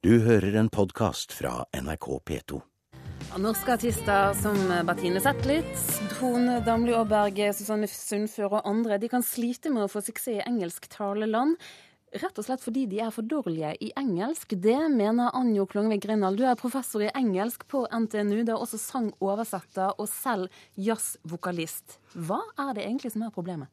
Du hører en podkast fra NRK P2. Norske artister som Bertine Zetlitz, Tone Damli Aaberg, Susanne Sundfør og andre de kan slite med å få suksess i engelsktaleland. Rett og slett fordi de er for dårlige i engelsk. Det mener Anjo Klungvik Grindal. Du er professor i engelsk på NTNU. Du er også sangoversetter og selv jazzvokalist. Hva er det egentlig som er problemet?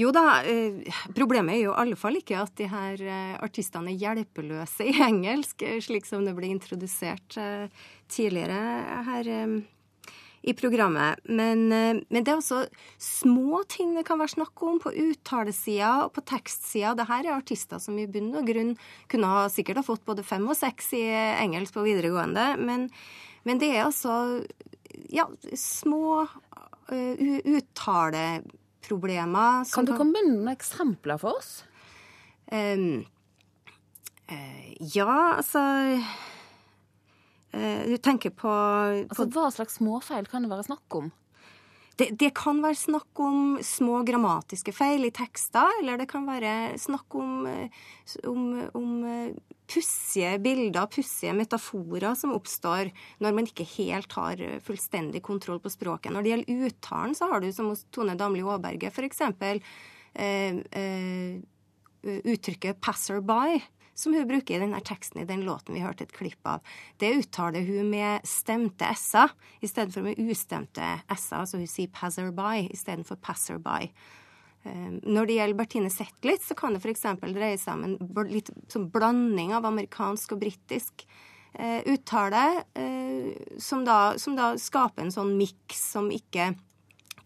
Jo da, eh, problemet er jo i alle fall ikke at de her eh, artistene er hjelpeløse i engelsk, eh, slik som det ble introdusert tidligere her i programmet. Men, men, det er også små ting det kan være snakk om på uttalesida og på tekstsida. Dette er artister som i bunn og grunn kunne ha sikkert ha fått både fem og seks i engelsk på videregående, men, men det er altså ja, små uttale problemer Kan du komme med noen eksempler for oss? Um, uh, ja, altså uh, Du tenker på, altså, Hva slags småfeil kan det være snakk om? Det, det, kan være snakk om små grammatiske feil i tekster, eller det kan være snakk om, eh, om, om pussige bilder, pussige metaforer som oppstår når man ikke helt har eh, fullstendig kontroll på språket. Når det gjelder uttalen, så har du som hos Tone Damli Aaberge f.eks. Eh, eh, uttrykket 'passerby' Som hun bruker i denne teksten i den låten vi hørte et klipp av. Det uttaler hun med stemte s-er i stedet for med ustemte s-er. Altså hun sier 'passerby' istedenfor 'passer by'. Ehm, når det gjelder Bertine Zetlitz, så kan det f.eks. dreie seg om en litt sånn blanding av amerikansk og britisk eh, uttale, eh, som, da, som, da, skaper en sånn miks som ikke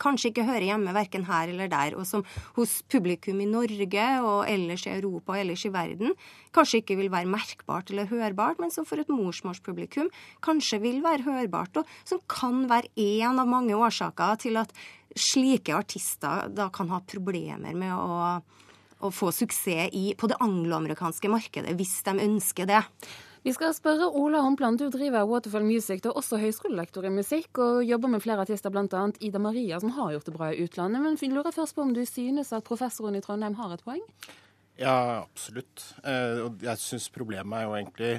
kanskje ikke hører hjemme verken her eller der, og som hos publikum i Norge og ellers i Europa og ellers i verden kanskje ikke vil være merkbart eller hørbart, men som for et morsmålspublikum kanskje vil være hørbart, og som kan være én av mange årsaker til at slike artister da kan ha problemer med å, å få suksess i, på det angloamerikanske markedet, hvis de ønsker det. Vi skal spørre Ola Håndplan, du driver Waterfall Music, du er også høyskolelektor i musikk og jobber med flere artister, bl.a. Ida Maria, som har gjort det bra i utlandet. Men jeg lurer først på om du synes at professoren i Trondheim har et poeng? Ja, absolutt. Eh, og jeg syns problemet er jo egentlig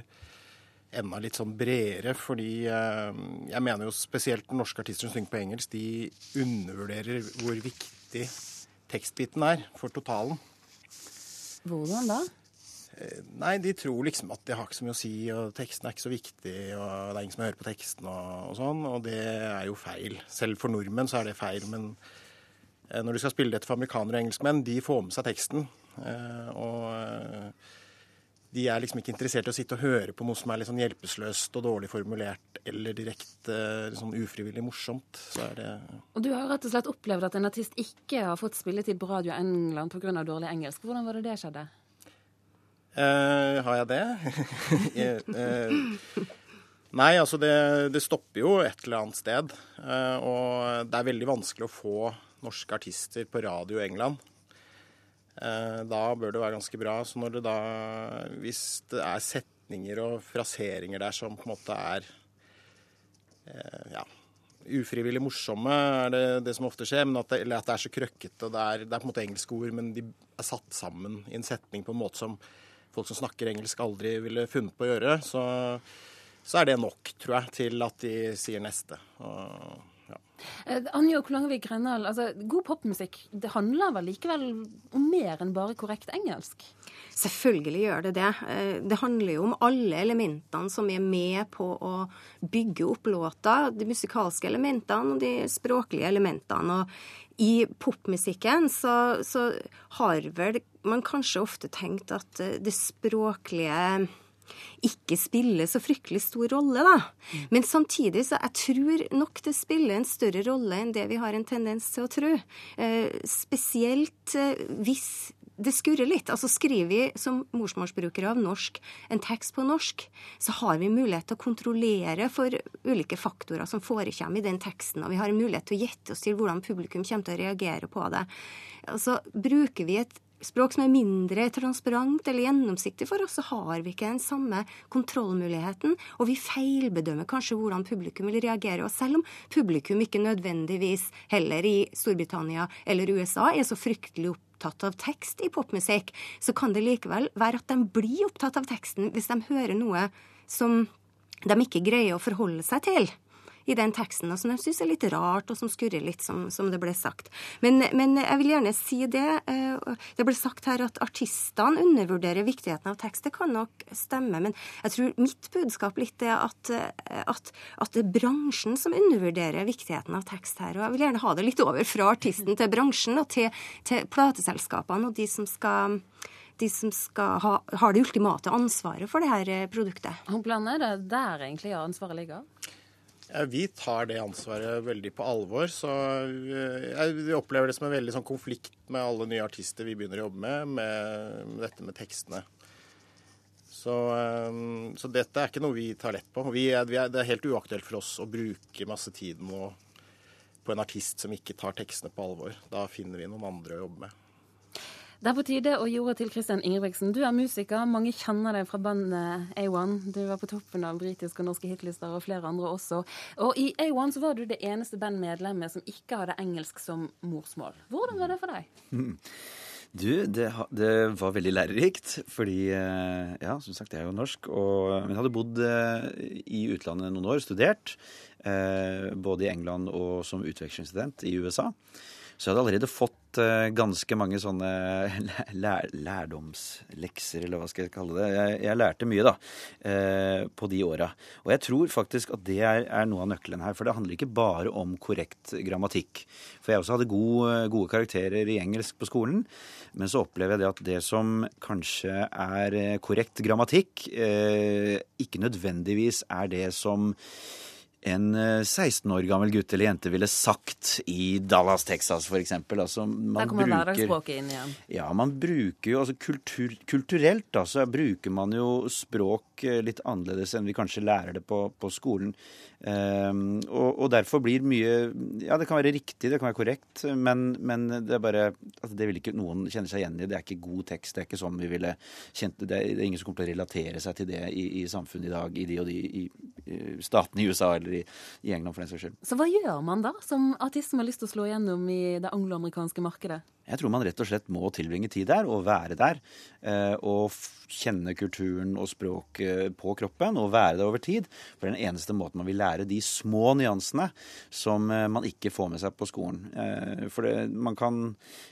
enda litt sånn bredere, fordi eh, jeg mener jo spesielt norske artister som synger på engelsk, de undervurderer hvor viktig tekstbiten er for totalen. Hvordan da? Eh, nei, de tror liksom at det har ikke så mye å si, og teksten er ikke så viktig, og det er ingen som hører på teksten og, og sånn, og det er jo feil. Selv for nordmenn så er det feil, men eh, når du skal spille dette for amerikanere og engelskmenn, de får med seg teksten. Og de er liksom ikke interessert i å sitte og høre på noe som er litt sånn hjelpeløst og dårlig formulert eller direkte sånn ufrivillig morsomt. Så er det Og du har rett og slett opplevd at en artist ikke har fått spilletid på radio England pga. dårlig engelsk. Hvordan var det det skjedde? Eh, har jeg det? eh, nei, altså det, det, stopper jo et eller annet sted. Eh, og det er veldig vanskelig å få norske artister på radio i England. Da bør det være ganske bra. Så når det da Hvis det er setninger og fraseringer der som på en måte er ja, ufrivillig morsomme, er det det som ofte skjer. At det, eller at det er så krøkkete. Det det er på en måte engelske ord, men de er satt sammen i en setning på en måte som folk som snakker engelsk, aldri ville funnet på å gjøre. Så, så er det nok, tror jeg, til at de sier neste. Og Eh, Anja Klangvik Grønnal, altså, god popmusikk det handler vel likevel om mer enn bare korrekt engelsk? Selvfølgelig gjør det det. Eh, det handler jo om alle elementene som er med på å bygge opp låta. De musikalske elementene og de språklige elementene. Og i popmusikken så, så har vel man kanskje ofte tenkt at eh, det språklige ikke spiller så fryktelig stor rolle, da. Men samtidig så jeg tror nok det spiller en større rolle enn det vi har en tendens til å tro. Eh, spesielt eh, hvis det skurrer litt. Altså Skriver vi som morsmålsbrukere av norsk en tekst på norsk, så har vi mulighet til å kontrollere for ulike faktorer som forekommer i den teksten, og vi har mulighet til å gjette oss til hvordan publikum kommer til å reagere på det. Altså Bruker vi et språk som er mindre transparent eller gjennomsiktig for oss, så har vi ikke den samme kontrollmuligheten. Og vi feilbedømmer kanskje hvordan publikum vil reagere. Og selv om publikum ikke nødvendigvis heller i Storbritannia eller USA er så fryktelig opptatt av tekst i popmusikk, så kan det likevel være at de blir opptatt av teksten hvis de hører noe som de ikke greier å forholde seg til i den teksten, og som de syns er litt rart, og som skurrer litt, som, som det ble sagt. Men, men, jeg vil gjerne si det. Eh, det ble sagt her at artistene undervurderer viktigheten av tekst. Det kan nok stemme, men jeg tror mitt budskap litt er at, at, at det er bransjen som undervurderer viktigheten av tekst her. Og jeg vil gjerne ha det litt over fra artisten til bransjen og til, til plateselskapene og de som skal de som ha, har det ultimate ansvaret for det her produktet. Hvordan er det der egentlig ansvaret ligger? Vi tar det ansvaret veldig på alvor. Så vi opplever det som en veldig sånn konflikt med alle nye artister vi begynner å jobbe med, med dette med tekstene. Så, eh, så, dette er ikke noe vi tar lett på. Vi er, vi er, det er helt uaktuelt for oss å bruke masse tid på en artist som ikke tar tekstene på alvor. Da finner vi noen andre å jobbe med. Det er på tide å gi ordet til Christian Ingebrigtsen. Du er musiker. Mange kjenner deg fra bandet A1. Du var på toppen av britiske og norske hitlister, og flere andre også. Og i A1 så var du det eneste bandmedlemmet som ikke hadde engelsk som morsmål. Hvordan var det for deg? Du, det, det, var veldig lærerikt, fordi eh, Ja, som sagt, jeg er jo norsk. Og, men jeg hadde bodd eh, i utlandet noen år, studert. Eh, både i England og som utvekslingsstudent i USA. Så jeg hadde allerede fått uh, ganske mange sånne lær lærdomslekser, eller hva skal jeg kalle det. Jeg, jeg lærte mye, da, uh, på de åra. Og jeg tror faktisk at det er, er, noe av nøkkelen her. For det handler ikke bare om korrekt grammatikk. For jeg også hadde gode, gode karakterer i engelsk på skolen. Men så opplever jeg det at det som kanskje er eh, korrekt grammatikk, ikke nødvendigvis er det som en 16 eh, år gammel gutt eller jente ville sagt i Dallas, Texas f.eks. Altså, Der kommer hverdagsspråket inn igjen. Ja, man bruker jo altså kultur, Kulturelt da, så bruker man jo språk eh, litt annerledes enn vi kanskje lærer det på, på skolen. Um, og, og, derfor blir mye Ja, det kan være riktig, det kan være korrekt, men, men det er bare altså, Det vil ikke noen kjenne seg igjen i. Det er ikke god tekst. Det er ikke sånn vi ville kjent det. Det er, ingen som kommer til å relatere seg til det i, i samfunnet i dag, i de og de i, i statene i USA eller i, i England, for den saks skyld. Så hva gjør man da, som artist som har lyst til å slå igjennom i det angloamerikanske markedet? Jeg tror man rett og slett må tilbringe tid der og være der. Eh, og kjenne kulturen og språket på kroppen og være der over tid. For det er den eneste måten man vil lære de små nyansene som eh, man ikke får med seg på skolen. Eh, for det, man kan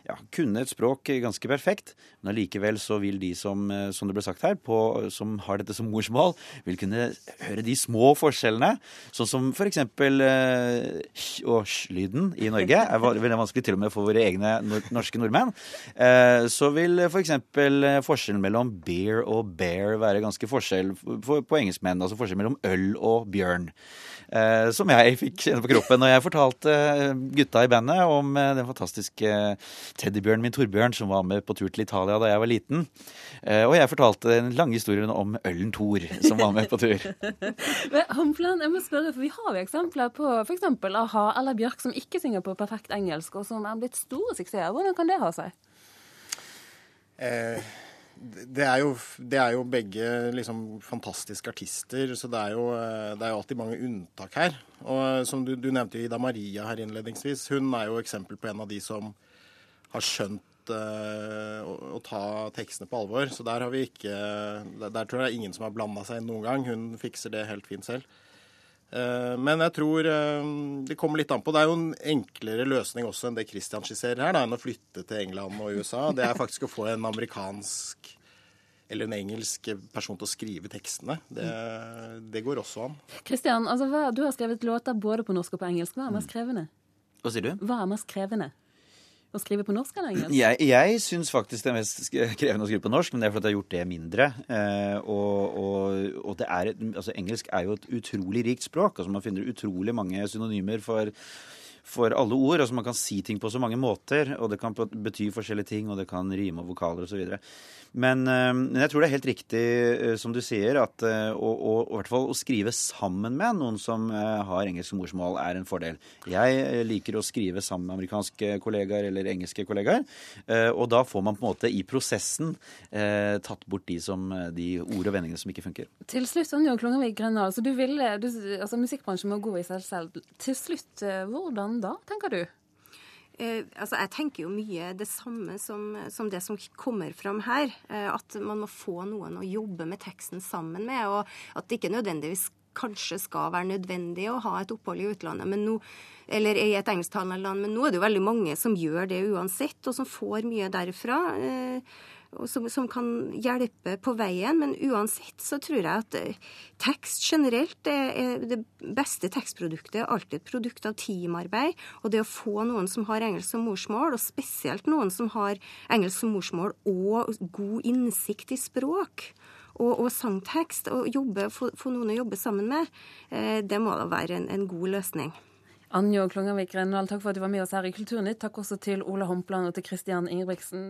ja, kunne et språk ganske perfekt, men allikevel så vil de som, som det ble sagt her, på, som har dette som morsmål, vil kunne høre de små forskjellene. Sånn som f.eks. sh- og sj-lyden i Norge er veldig vanskelig til og med for våre egne norske nordmenn, eh, så vil f.eks. For eh, forskjellen mellom beer og bear være ganske forskjell på engelskmenn. Altså forskjell mellom øl og bjørn. Eh, som jeg fikk kjenne på kroppen Og jeg fortalte gutta i bandet om den fantastiske teddybjørnen min Torbjørn som var med på tur til Italia da jeg var liten. Og jeg fortalte den lange historien om ølen Thor som var med på tur. Men Hampland, jeg må spørre, for Vi har jo eksempler på f.eks. a-ha eller Bjørk som ikke synger på perfekt engelsk, og som er blitt store suksesser. Hvordan hvordan kan det ha seg? Eh, det, er jo, det, er jo, begge liksom fantastiske artister, så det er, jo, eh, det er jo alltid mange unntak her. Og som du, du nevnte Ida Maria her innledningsvis, hun er jo eksempel på en av de som har skjønt uh, å, å, ta tekstene på alvor. Så der har vi ikke Der, der tror jeg det er ingen som har blanda seg inn noen gang. Hun fikser det helt fint selv. Eh, men jeg tror eh, det kommer litt an på. Det er jo en enklere løsning også enn det Christian skisserer her, da, enn å flytte til England og USA. Det er faktisk å få en amerikansk eller en engelsk person til å skrive tekstene. Det, det går også an. Christian, altså, hva, du har skrevet låter både på norsk og på engelsk. Hva er mest krevende? Hva sier du? Hva er mest krevende? Å skrive på norsk eller engelsk? Jeg, jeg syns faktisk det er mest krevende å skrive på norsk, men det er fordi jeg har gjort det mindre. Eh, og, og, og, det er altså, engelsk er jo et utrolig rikt språk. altså Man finner utrolig mange synonymer for for alle ord. altså Man kan si ting på så mange måter, og det kan bety forskjellige ting, og det kan rime og vokaler osv. Men, eh, men jeg tror det er helt riktig eh, som du sier, at eh, å, å, hvert fall å skrive sammen med noen som har engelsk morsmål, er en fordel. Jeg liker å skrive sammen med amerikanske kollegaer eller engelske kollegaer. Og da får man på en måte i prosessen tatt bort de, som, de ord og vendingene som ikke funker. Til slutt, Anja Klungevik Grøndahl, så du ville, du, altså Musikkbransjen må gå i seg selv. Til slutt, hvordan da, tenker du? Eh, altså, jeg tenker jo mye det samme som, som det som kommer fram her. Eh, at man må få noen å jobbe med teksten sammen med, og at det ikke nødvendigvis kanskje skal være nødvendig å ha et opphold i utlandet, men nå, eller i et engelsktalende land. Men nå er det jo veldig mange som gjør det uansett, og som får mye derfra. Eh, som, som, kan hjelpe på veien. Men uansett så tror jeg at eh, tekst generelt er, det beste tekstproduktet. er alltid et produkt av teamarbeid. Og det å få noen som har engelsk som morsmål, og spesielt noen som har engelsk som morsmål og god innsikt i språk, og, og, sangtekst, og jobbe, få, få, noen å jobbe sammen med, eh, det må da være en, en god løsning. Anja Klungavik Rennald, takk for at du var med oss her i Kulturnytt. Takk også til Ola Hompland og til Kristian Ingebrigtsen.